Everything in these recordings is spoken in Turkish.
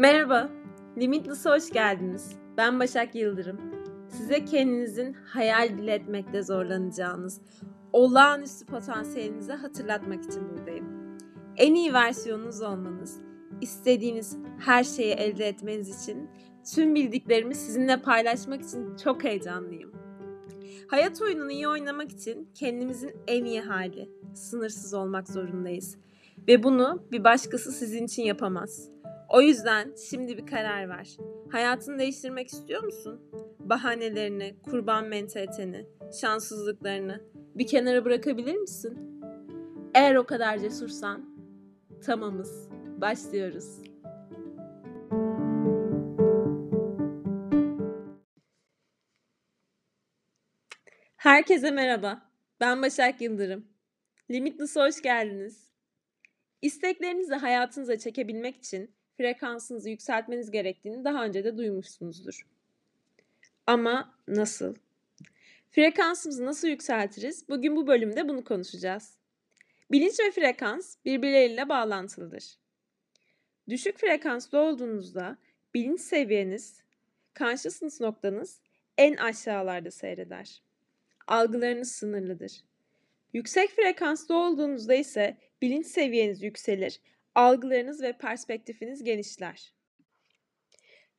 Merhaba, Limitless'a hoş geldiniz. Ben Başak Yıldırım. Size kendinizin hayal bile etmekte zorlanacağınız, olağanüstü potansiyelinizi hatırlatmak için buradayım. En iyi versiyonunuz olmanız, istediğiniz her şeyi elde etmeniz için tüm bildiklerimi sizinle paylaşmak için çok heyecanlıyım. Hayat oyununu iyi oynamak için kendimizin en iyi hali, sınırsız olmak zorundayız. Ve bunu bir başkası sizin için yapamaz. O yüzden şimdi bir karar ver. Hayatını değiştirmek istiyor musun? Bahanelerini, kurban mentaliteni, şanssızlıklarını bir kenara bırakabilir misin? Eğer o kadar cesursan, tamamız. Başlıyoruz. Herkese merhaba. Ben Başak Yıldırım. Limitless'a hoş geldiniz. İsteklerinizi hayatınıza çekebilmek için frekansınızı yükseltmeniz gerektiğini daha önce de duymuşsunuzdur. Ama nasıl? Frekansımızı nasıl yükseltiriz? Bugün bu bölümde bunu konuşacağız. Bilinç ve frekans birbirleriyle bağlantılıdır. Düşük frekanslı olduğunuzda bilinç seviyeniz, consciousness noktanız en aşağılarda seyreder. Algılarınız sınırlıdır. Yüksek frekanslı olduğunuzda ise bilinç seviyeniz yükselir algılarınız ve perspektifiniz genişler.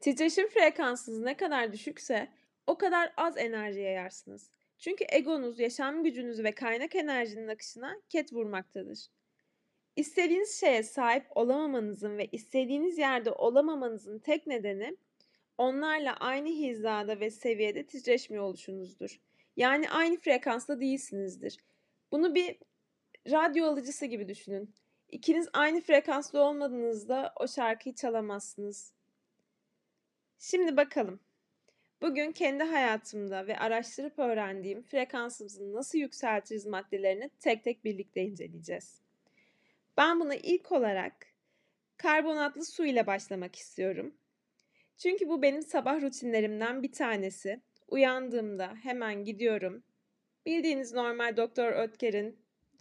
Titreşim frekansınız ne kadar düşükse o kadar az enerji yayarsınız. Çünkü egonuz yaşam gücünüz ve kaynak enerjinin akışına ket vurmaktadır. İstediğiniz şeye sahip olamamanızın ve istediğiniz yerde olamamanızın tek nedeni onlarla aynı hizada ve seviyede titreşmiyor oluşunuzdur. Yani aynı frekansta değilsinizdir. Bunu bir radyo alıcısı gibi düşünün. İkiniz aynı frekanslı olmadığınızda o şarkıyı çalamazsınız. Şimdi bakalım. Bugün kendi hayatımda ve araştırıp öğrendiğim frekansımızı nasıl yükseltiriz maddelerini tek tek birlikte inceleyeceğiz. Ben buna ilk olarak karbonatlı su ile başlamak istiyorum. Çünkü bu benim sabah rutinlerimden bir tanesi. Uyandığımda hemen gidiyorum. Bildiğiniz normal Doktor Ötker'in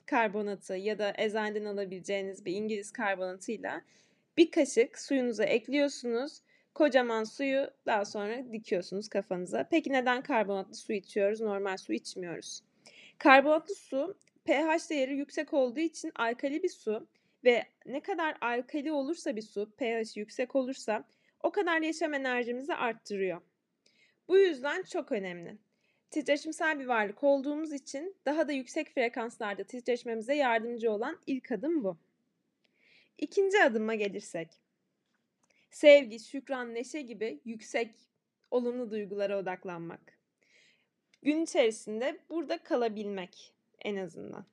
karbonatı ya da eczaneden alabileceğiniz bir İngiliz karbonatıyla bir kaşık suyunuza ekliyorsunuz. Kocaman suyu daha sonra dikiyorsunuz kafanıza. Peki neden karbonatlı su içiyoruz, normal su içmiyoruz? Karbonatlı su pH değeri yüksek olduğu için alkali bir su ve ne kadar alkali olursa bir su, pH yüksek olursa o kadar yaşam enerjimizi arttırıyor. Bu yüzden çok önemli titreşimsel bir varlık olduğumuz için daha da yüksek frekanslarda titreşmemize yardımcı olan ilk adım bu. İkinci adıma gelirsek. Sevgi, şükran, neşe gibi yüksek olumlu duygulara odaklanmak. Gün içerisinde burada kalabilmek en azından.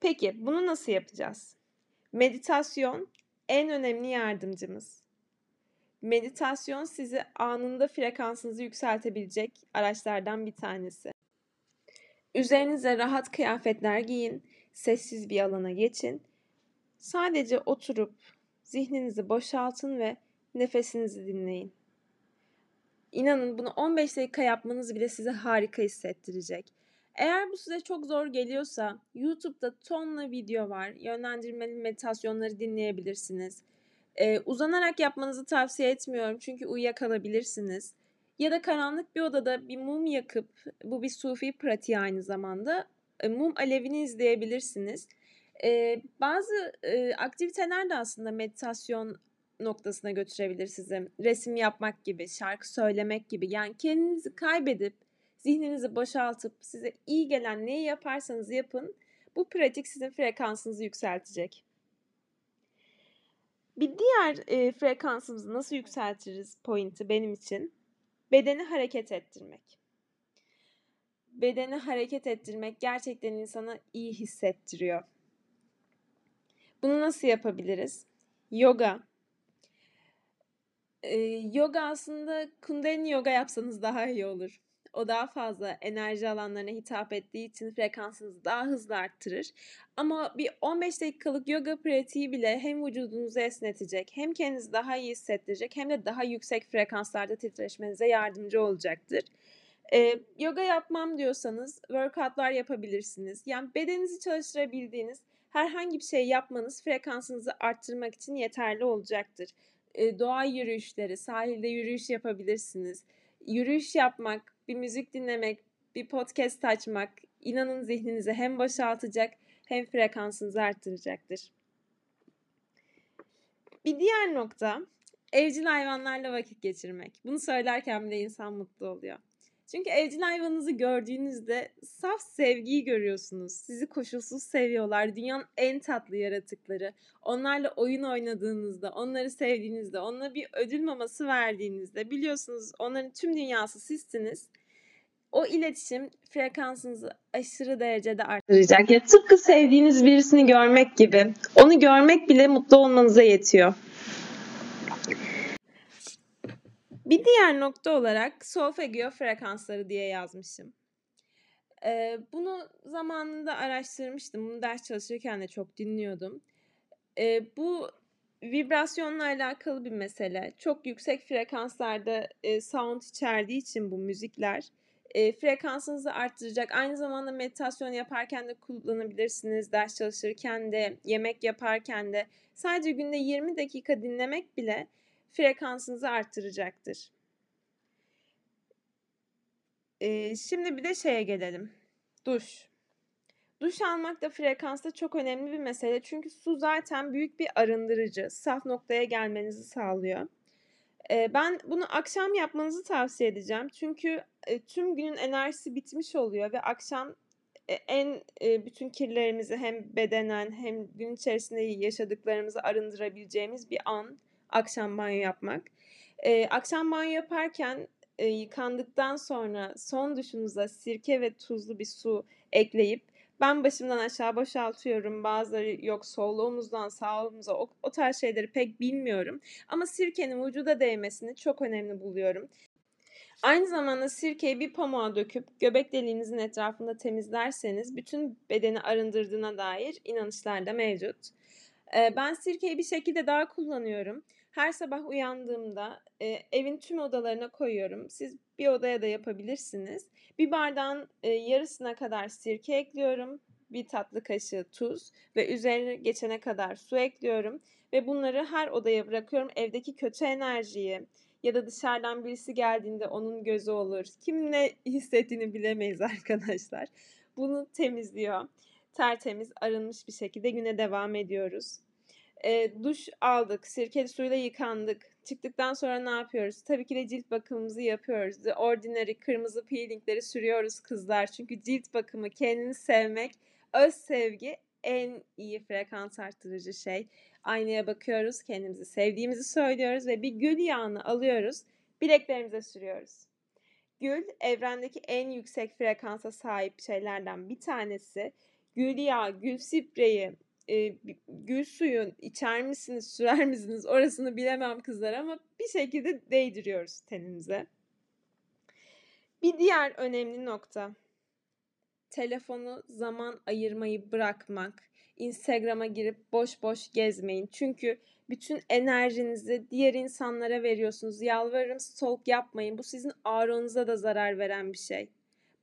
Peki bunu nasıl yapacağız? Meditasyon en önemli yardımcımız. Meditasyon sizi anında frekansınızı yükseltebilecek araçlardan bir tanesi. Üzerinize rahat kıyafetler giyin, sessiz bir alana geçin. Sadece oturup zihninizi boşaltın ve nefesinizi dinleyin. İnanın bunu 15 dakika yapmanız bile size harika hissettirecek. Eğer bu size çok zor geliyorsa YouTube'da tonla video var. Yönlendirmeli meditasyonları dinleyebilirsiniz. Ee, uzanarak yapmanızı tavsiye etmiyorum çünkü uyuyakalabilirsiniz. Ya da karanlık bir odada bir mum yakıp, bu bir sufi pratiği aynı zamanda, e, mum alevini izleyebilirsiniz. Ee, bazı e, aktiviteler de aslında meditasyon noktasına götürebilir sizi. Resim yapmak gibi, şarkı söylemek gibi. Yani kendinizi kaybedip, zihninizi boşaltıp size iyi gelen neyi yaparsanız yapın. Bu pratik sizin frekansınızı yükseltecek. Bir diğer e, frekansımızı nasıl yükseltiriz pointi benim için bedeni hareket ettirmek. Bedeni hareket ettirmek gerçekten insana iyi hissettiriyor. Bunu nasıl yapabiliriz? Yoga. Ee, yoga aslında kundalini yoga yapsanız daha iyi olur. O daha fazla enerji alanlarına hitap ettiği için frekansınızı daha hızlı arttırır. Ama bir 15 dakikalık yoga pratiği bile hem vücudunuzu esnetecek, hem kendinizi daha iyi hissettirecek, hem de daha yüksek frekanslarda titreşmenize yardımcı olacaktır. Ee, yoga yapmam diyorsanız workoutlar yapabilirsiniz. Yani bedeninizi çalıştırabildiğiniz herhangi bir şey yapmanız frekansınızı arttırmak için yeterli olacaktır. e, doğa yürüyüşleri, sahilde yürüyüş yapabilirsiniz. Yürüyüş yapmak, bir müzik dinlemek, bir podcast açmak inanın zihninizi hem boşaltacak hem frekansınızı arttıracaktır. Bir diğer nokta evcil hayvanlarla vakit geçirmek. Bunu söylerken bile insan mutlu oluyor. Çünkü evcil hayvanınızı gördüğünüzde saf sevgiyi görüyorsunuz. Sizi koşulsuz seviyorlar. Dünyanın en tatlı yaratıkları. Onlarla oyun oynadığınızda, onları sevdiğinizde, onlara bir ödül maması verdiğinizde biliyorsunuz onların tüm dünyası sizsiniz. O iletişim frekansınızı aşırı derecede artıracak. Ya tıpkı sevdiğiniz birisini görmek gibi. Onu görmek bile mutlu olmanıza yetiyor. Bir diğer nokta olarak solfeggio frekansları diye yazmışım. Ee, bunu zamanında araştırmıştım. Bunu ders çalışırken de çok dinliyordum. Ee, bu vibrasyonla alakalı bir mesele. Çok yüksek frekanslarda e, sound içerdiği için bu müzikler e, frekansınızı arttıracak. Aynı zamanda meditasyon yaparken de kullanabilirsiniz. Ders çalışırken de, yemek yaparken de. Sadece günde 20 dakika dinlemek bile frekansınızı arttıracaktır. Ee, şimdi bir de şeye gelelim. Duş. Duş almak da frekansta çok önemli bir mesele. Çünkü su zaten büyük bir arındırıcı. Saf noktaya gelmenizi sağlıyor. Ben bunu akşam yapmanızı tavsiye edeceğim. Çünkü tüm günün enerjisi bitmiş oluyor ve akşam e, en e, bütün kirlerimizi hem bedenen hem gün içerisinde yaşadıklarımızı arındırabileceğimiz bir an akşam banyo yapmak. Akşam banyo yaparken e, yıkandıktan sonra son duşunuza sirke ve tuzlu bir su ekleyip ben başımdan aşağı boşaltıyorum. Bazıları yok sol omuzdan sağ omuza o, o tarz şeyleri pek bilmiyorum. Ama sirkenin vücuda değmesini çok önemli buluyorum. Aynı zamanda sirkeyi bir pamuğa döküp göbek deliğinizin etrafında temizlerseniz bütün bedeni arındırdığına dair inanışlar da mevcut. Ben sirkeyi bir şekilde daha kullanıyorum. Her sabah uyandığımda e, evin tüm odalarına koyuyorum. Siz bir odaya da yapabilirsiniz. Bir bardağın e, yarısına kadar sirke ekliyorum. Bir tatlı kaşığı tuz ve üzerine geçene kadar su ekliyorum. Ve bunları her odaya bırakıyorum. Evdeki kötü enerjiyi ya da dışarıdan birisi geldiğinde onun gözü olur. Kim ne hissettiğini bilemeyiz arkadaşlar. Bunu temizliyor. Tertemiz, arınmış bir şekilde güne devam ediyoruz. E, duş aldık, sirkeli suyla yıkandık. Çıktıktan sonra ne yapıyoruz? Tabii ki de cilt bakımımızı yapıyoruz. The Ordinary kırmızı peelingleri sürüyoruz kızlar. Çünkü cilt bakımı, kendini sevmek, öz sevgi en iyi frekans arttırıcı şey. Aynaya bakıyoruz, kendimizi sevdiğimizi söylüyoruz ve bir gül yağını alıyoruz, bileklerimize sürüyoruz. Gül evrendeki en yüksek frekansa sahip şeylerden bir tanesi. Gül yağı, gül spreyi, e, gül suyun içer misiniz, sürer misiniz orasını bilemem kızlar ama bir şekilde değdiriyoruz tenimize. Bir diğer önemli nokta. Telefonu zaman ayırmayı bırakmak. Instagram'a girip boş boş gezmeyin. Çünkü bütün enerjinizi diğer insanlara veriyorsunuz. Yalvarırım stalk yapmayın. Bu sizin ağrınıza da zarar veren bir şey.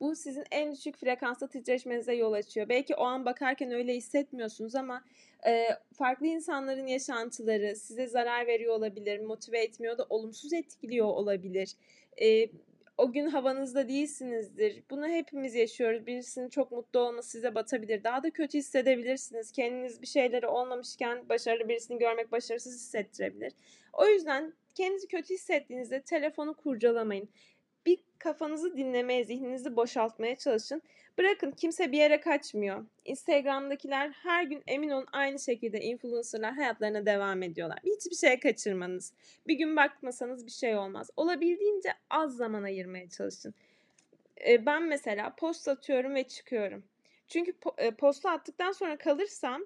Bu sizin en düşük frekansta titreşmenize yol açıyor. Belki o an bakarken öyle hissetmiyorsunuz ama e, farklı insanların yaşantıları size zarar veriyor olabilir, motive etmiyor da olumsuz etkiliyor olabilir. E, o gün havanızda değilsinizdir. Bunu hepimiz yaşıyoruz. Birisinin çok mutlu olması size batabilir. Daha da kötü hissedebilirsiniz. Kendiniz bir şeyleri olmamışken başarılı birisini görmek başarısız hissettirebilir. O yüzden kendinizi kötü hissettiğinizde telefonu kurcalamayın kafanızı dinlemeye, zihninizi boşaltmaya çalışın. Bırakın kimse bir yere kaçmıyor. Instagram'dakiler her gün emin olun aynı şekilde influencerlar hayatlarına devam ediyorlar. Hiçbir şeye kaçırmanız. Bir gün bakmasanız bir şey olmaz. Olabildiğince az zaman ayırmaya çalışın. Ben mesela post atıyorum ve çıkıyorum. Çünkü posta attıktan sonra kalırsam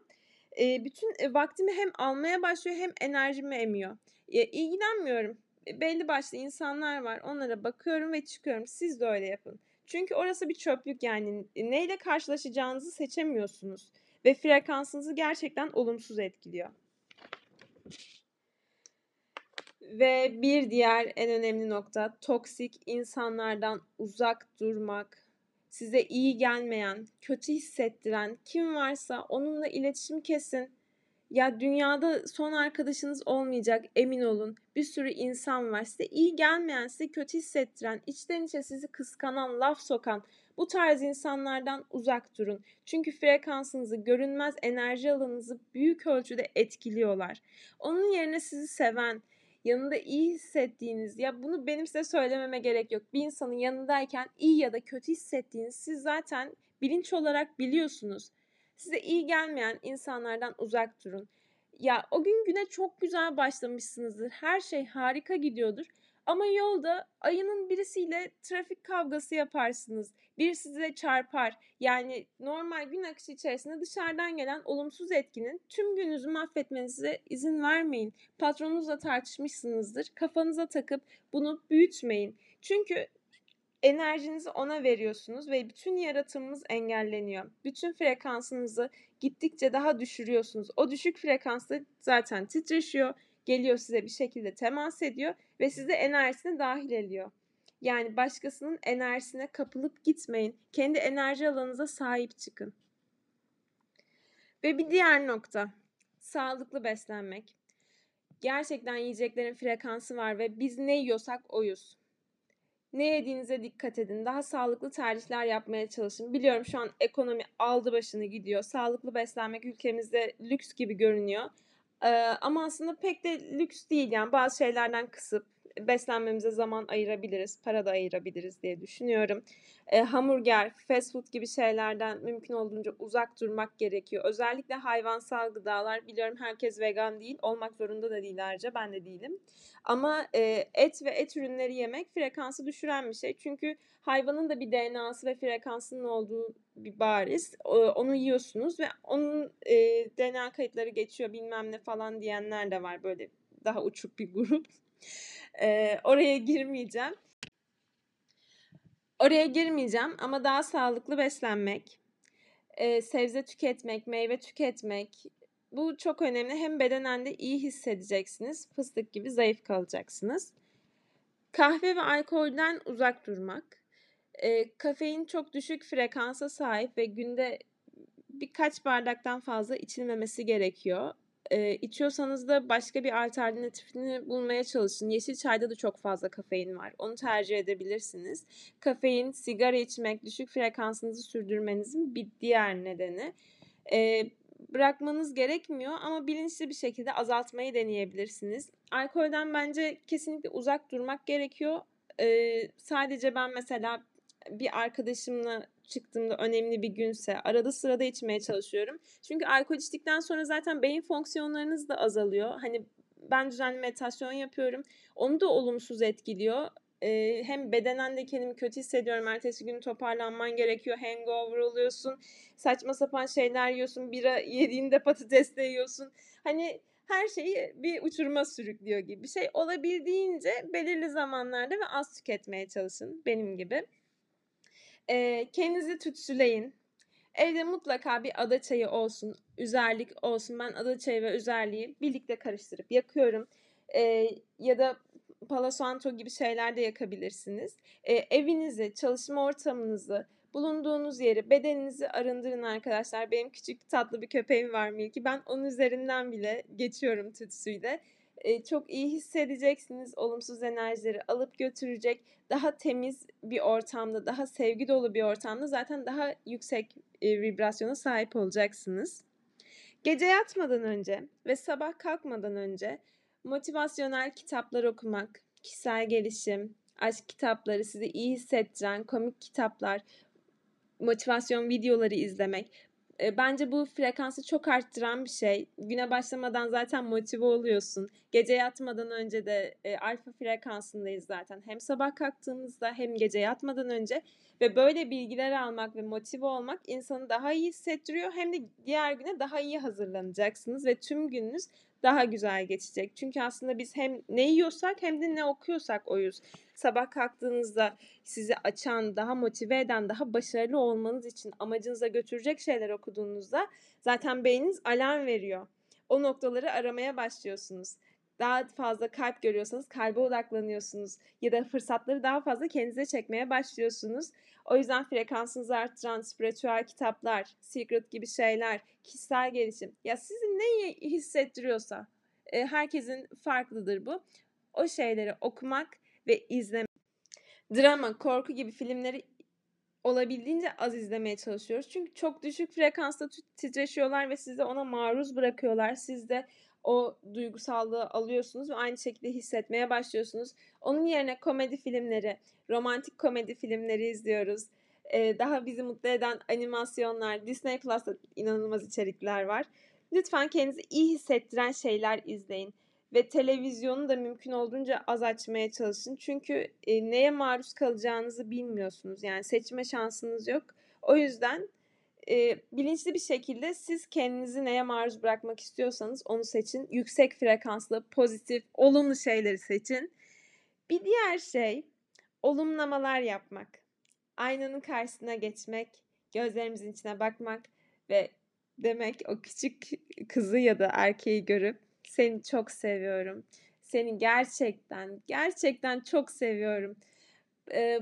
bütün vaktimi hem almaya başlıyor hem enerjimi emiyor. İlgilenmiyorum belli başlı insanlar var. Onlara bakıyorum ve çıkıyorum. Siz de öyle yapın. Çünkü orası bir çöplük yani. Neyle karşılaşacağınızı seçemiyorsunuz. Ve frekansınızı gerçekten olumsuz etkiliyor. Ve bir diğer en önemli nokta toksik insanlardan uzak durmak. Size iyi gelmeyen, kötü hissettiren kim varsa onunla iletişim kesin Ya dünyada son arkadaşınız olmayacak emin olun. Bir sürü insan var. Size iyi gelmeyen, size kötü hissettiren, içten içe sizi kıskanan, laf sokan bu tarz insanlardan uzak durun. Çünkü frekansınızı, görünmez enerji alanınızı büyük ölçüde etkiliyorlar. Onun yerine sizi seven, yanında iyi hissettiğiniz ya bunu benim size söylememe gerek yok. Bir insanın yanındayken iyi ya da kötü hissettiğiniz siz zaten bilinç olarak biliyorsunuz. Size iyi gelmeyen insanlardan uzak durun. Ya o gün güne çok güzel başlamışsınızdır. Her şey harika gidiyordur. Ama yolda ayının birisiyle trafik kavgası yaparsınız. Bir size çarpar. Yani normal gün akışı içerisinde dışarıdan gelen olumsuz etkinin tüm gününüzü mahvetmenize izin vermeyin. Patronunuzla tartışmışsınızdır. Kafanıza takıp bunu büyütmeyin. Çünkü enerjinizi ona veriyorsunuz ve bütün yaratımımız engelleniyor. Bütün frekansınızı gittikçe daha düşürüyorsunuz. O düşük frekansta zaten titreşiyor, geliyor size bir şekilde temas ediyor ve size enerjisine dahil ediyor. Yani başkasının enerjisine kapılıp gitmeyin. Kendi enerji alanınıza sahip çıkın. Ve bir diğer nokta, sağlıklı beslenmek. Gerçekten yiyeceklerin frekansı var ve biz ne yiyorsak oyuz. Ne yediğinize dikkat edin. Daha sağlıklı tercihler yapmaya çalışın. Biliyorum şu an ekonomi aldı başını gidiyor. Sağlıklı beslenmek ülkemizde lüks gibi görünüyor. Ee, ama aslında pek de lüks değil yani bazı şeylerden kısıp beslenmemize zaman ayırabiliriz, para da ayırabiliriz diye düşünüyorum. E, hamburger, fast food gibi şeylerden mümkün olduğunca uzak durmak gerekiyor. Özellikle hayvansal gıdalar. Biliyorum herkes vegan değil, olmak zorunda da değil ayrıca ben de değilim. Ama e, et ve et ürünleri yemek frekansı düşüren bir şey. Çünkü hayvanın da bir DNA'sı ve frekansının olduğu bir bariz. Onu yiyorsunuz ve onun e, DNA kayıtları geçiyor bilmem ne falan diyenler de var böyle daha uçuk bir grup. E, oraya girmeyeceğim. Oraya girmeyeceğim ama daha sağlıklı beslenmek, e, sebze tüketmek, meyve tüketmek bu çok önemli. Hem bedenen de iyi hissedeceksiniz. Fıstık gibi zayıf kalacaksınız. Kahve ve alkolden uzak durmak. E, kafein çok düşük frekansa sahip ve günde birkaç bardaktan fazla içilmemesi gerekiyor. E, içiyorsanız da başka bir alternatifini bulmaya çalışın. Yeşil çayda da çok fazla kafein var. Onu tercih edebilirsiniz. Kafein, sigara içmek, düşük frekansınızı sürdürmenizin bir diğer nedeni. E, bırakmanız gerekmiyor ama bilinçli bir şekilde azaltmayı deneyebilirsiniz. Alkolden bence kesinlikle uzak durmak gerekiyor. Ee, sadece ben mesela bir arkadaşımla çıktığımda önemli bir günse arada sırada içmeye çalışıyorum. Çünkü alkol içtikten sonra zaten beyin fonksiyonlarınız da azalıyor. Hani ben düzenli meditasyon yapıyorum. Onu da olumsuz etkiliyor. Ee, hem bedenen de kendimi kötü hissediyorum. Ertesi gün toparlanman gerekiyor. Hangover oluyorsun. Saçma sapan şeyler yiyorsun. Bira yediğinde patates de yiyorsun. Hani her şeyi bir uçuruma sürüklüyor gibi bir şey. Olabildiğince belirli zamanlarda ve az tüketmeye çalışın. Benim gibi. E, kendinizi tütsüleyin. Evde mutlaka bir ada çayı olsun, üzerlik olsun. Ben ada çayı ve üzerliği birlikte karıştırıp yakıyorum. E, ya da Palo Santo gibi şeyler de yakabilirsiniz. E, evinizi, çalışma ortamınızı, bulunduğunuz yeri, bedeninizi arındırın arkadaşlar. Benim küçük tatlı bir köpeğim var Milky. Ben onun üzerinden bile geçiyorum tütsüyle e, çok iyi hissedeceksiniz. Olumsuz enerjileri alıp götürecek. Daha temiz bir ortamda, daha sevgi dolu bir ortamda zaten daha yüksek e, vibrasyona sahip olacaksınız. Gece yatmadan önce ve sabah kalkmadan önce motivasyonel kitaplar okumak, kişisel gelişim, aşk kitapları, sizi iyi hissettiren komik kitaplar, motivasyon videoları izlemek bence bu frekansı çok arttıran bir şey. Güne başlamadan zaten motive oluyorsun. Gece yatmadan önce de e, alfa frekansındayız zaten. Hem sabah kalktığımızda hem gece yatmadan önce ve böyle bilgiler almak ve motive olmak insanı daha iyi hissettiriyor. Hem de diğer güne daha iyi hazırlanacaksınız ve tüm gününüz daha güzel geçecek. Çünkü aslında biz hem ne yiyorsak hem de ne okuyorsak oyuz. Sabah kalktığınızda sizi açan, daha motive eden, daha başarılı olmanız için amacınıza götürecek şeyler okuduğunuzda zaten beyniniz alarm veriyor. O noktaları aramaya başlıyorsunuz daha fazla kalp görüyorsanız kalbe odaklanıyorsunuz ya da fırsatları daha fazla kendinize çekmeye başlıyorsunuz. O yüzden frekansınızı arttıran spiritüel kitaplar, secret gibi şeyler, kişisel gelişim. Ya sizi neyi hissettiriyorsa e, herkesin farklıdır bu. O şeyleri okumak ve izlemek. Drama, korku gibi filmleri olabildiğince az izlemeye çalışıyoruz. Çünkü çok düşük frekansta titreşiyorlar ve sizi ona maruz bırakıyorlar. Siz de o duygusallığı alıyorsunuz ve aynı şekilde hissetmeye başlıyorsunuz. Onun yerine komedi filmleri, romantik komedi filmleri izliyoruz. Ee, daha bizi mutlu eden animasyonlar, Disney Plus'ta inanılmaz içerikler var. Lütfen kendinizi iyi hissettiren şeyler izleyin. Ve televizyonu da mümkün olduğunca az açmaya çalışın. Çünkü e, neye maruz kalacağınızı bilmiyorsunuz. Yani seçme şansınız yok. O yüzden e, bilinçli bir şekilde siz kendinizi neye maruz bırakmak istiyorsanız onu seçin. Yüksek frekanslı, pozitif, olumlu şeyleri seçin. Bir diğer şey olumlamalar yapmak. Aynanın karşısına geçmek, gözlerimizin içine bakmak ve demek o küçük kızı ya da erkeği görüp seni çok seviyorum. Seni gerçekten, gerçekten çok seviyorum.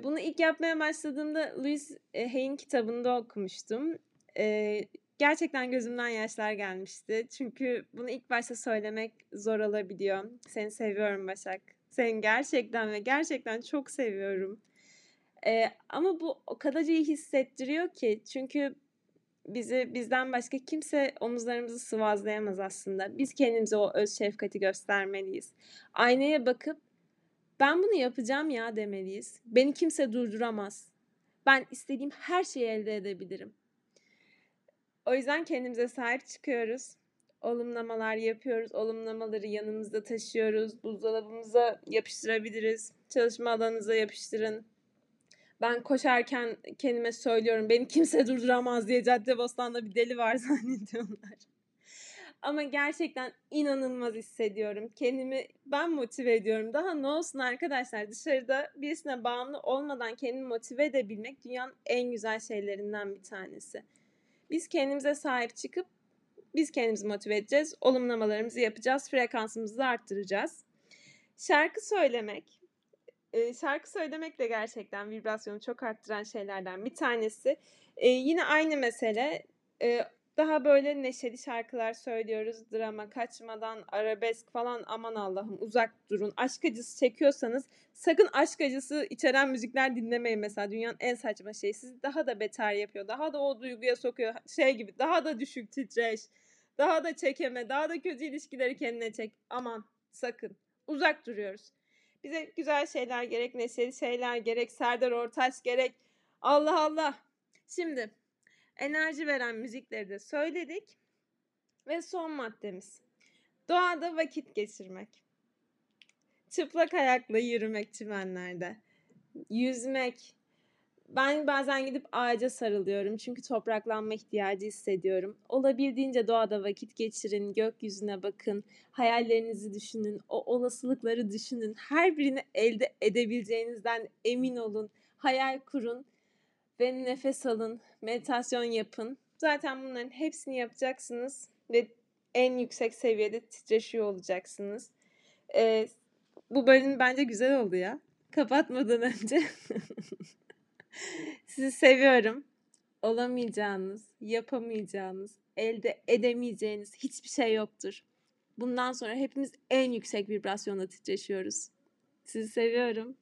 Bunu ilk yapmaya başladığımda Louis Hay'in kitabında okumuştum. Ee, gerçekten gözümden yaşlar gelmişti. Çünkü bunu ilk başta söylemek zor olabiliyor. Seni seviyorum Başak. Seni gerçekten ve gerçekten çok seviyorum. Ee, ama bu o kadar iyi hissettiriyor ki. Çünkü bizi bizden başka kimse omuzlarımızı sıvazlayamaz aslında. Biz kendimize o öz şefkati göstermeliyiz. Aynaya bakıp ben bunu yapacağım ya demeliyiz. Beni kimse durduramaz. Ben istediğim her şeyi elde edebilirim. O yüzden kendimize sahip çıkıyoruz. Olumlamalar yapıyoruz. Olumlamaları yanımızda taşıyoruz. Buzdolabımıza yapıştırabiliriz. Çalışma alanınıza yapıştırın. Ben koşarken kendime söylüyorum beni kimse durduramaz diye Caddebostan'da bir deli var zannediyorlar. Ama gerçekten inanılmaz hissediyorum. Kendimi ben motive ediyorum. Daha ne olsun arkadaşlar dışarıda birisine bağımlı olmadan kendimi motive edebilmek dünyanın en güzel şeylerinden bir tanesi. Biz kendimize sahip çıkıp biz kendimizi motive edeceğiz. Olumlamalarımızı yapacağız. Frekansımızı arttıracağız. Şarkı söylemek. E, şarkı söylemek de gerçekten vibrasyonu çok arttıran şeylerden bir tanesi. E, yine aynı mesele. Daha böyle neşeli şarkılar söylüyoruz. Drama, kaçmadan, arabesk falan aman Allah'ım uzak durun. Aşk acısı çekiyorsanız sakın aşk acısı içeren müzikler dinlemeyin mesela. Dünyanın en saçma şeyi. Sizi daha da beter yapıyor. Daha da o duyguya sokuyor. Şey gibi daha da düşük titreş. Daha da çekeme. Daha da kötü ilişkileri kendine çek. Aman sakın. Uzak duruyoruz. Bize güzel şeyler gerek, neşeli şeyler gerek, Serdar Ortaç gerek. Allah Allah. Şimdi enerji veren müzikleri de söyledik. Ve son maddemiz. Doğada vakit geçirmek. Çıplak ayakla yürümek çimenlerde. Yüzmek. Ben bazen gidip ağaca sarılıyorum çünkü topraklanma ihtiyacı hissediyorum. Olabildiğince doğada vakit geçirin, gökyüzüne bakın, hayallerinizi düşünün, o olasılıkları düşünün. Her birini elde edebileceğinizden emin olun. Hayal kurun ve nefes alın, meditasyon yapın. Zaten bunların hepsini yapacaksınız ve en yüksek seviyede titreşiyor olacaksınız. Ee, bu bölüm bence güzel oldu ya. Kapatmadan önce. Sizi seviyorum. Olamayacağınız, yapamayacağınız, elde edemeyeceğiniz hiçbir şey yoktur. Bundan sonra hepimiz en yüksek vibrasyonda titreşiyoruz. Sizi seviyorum.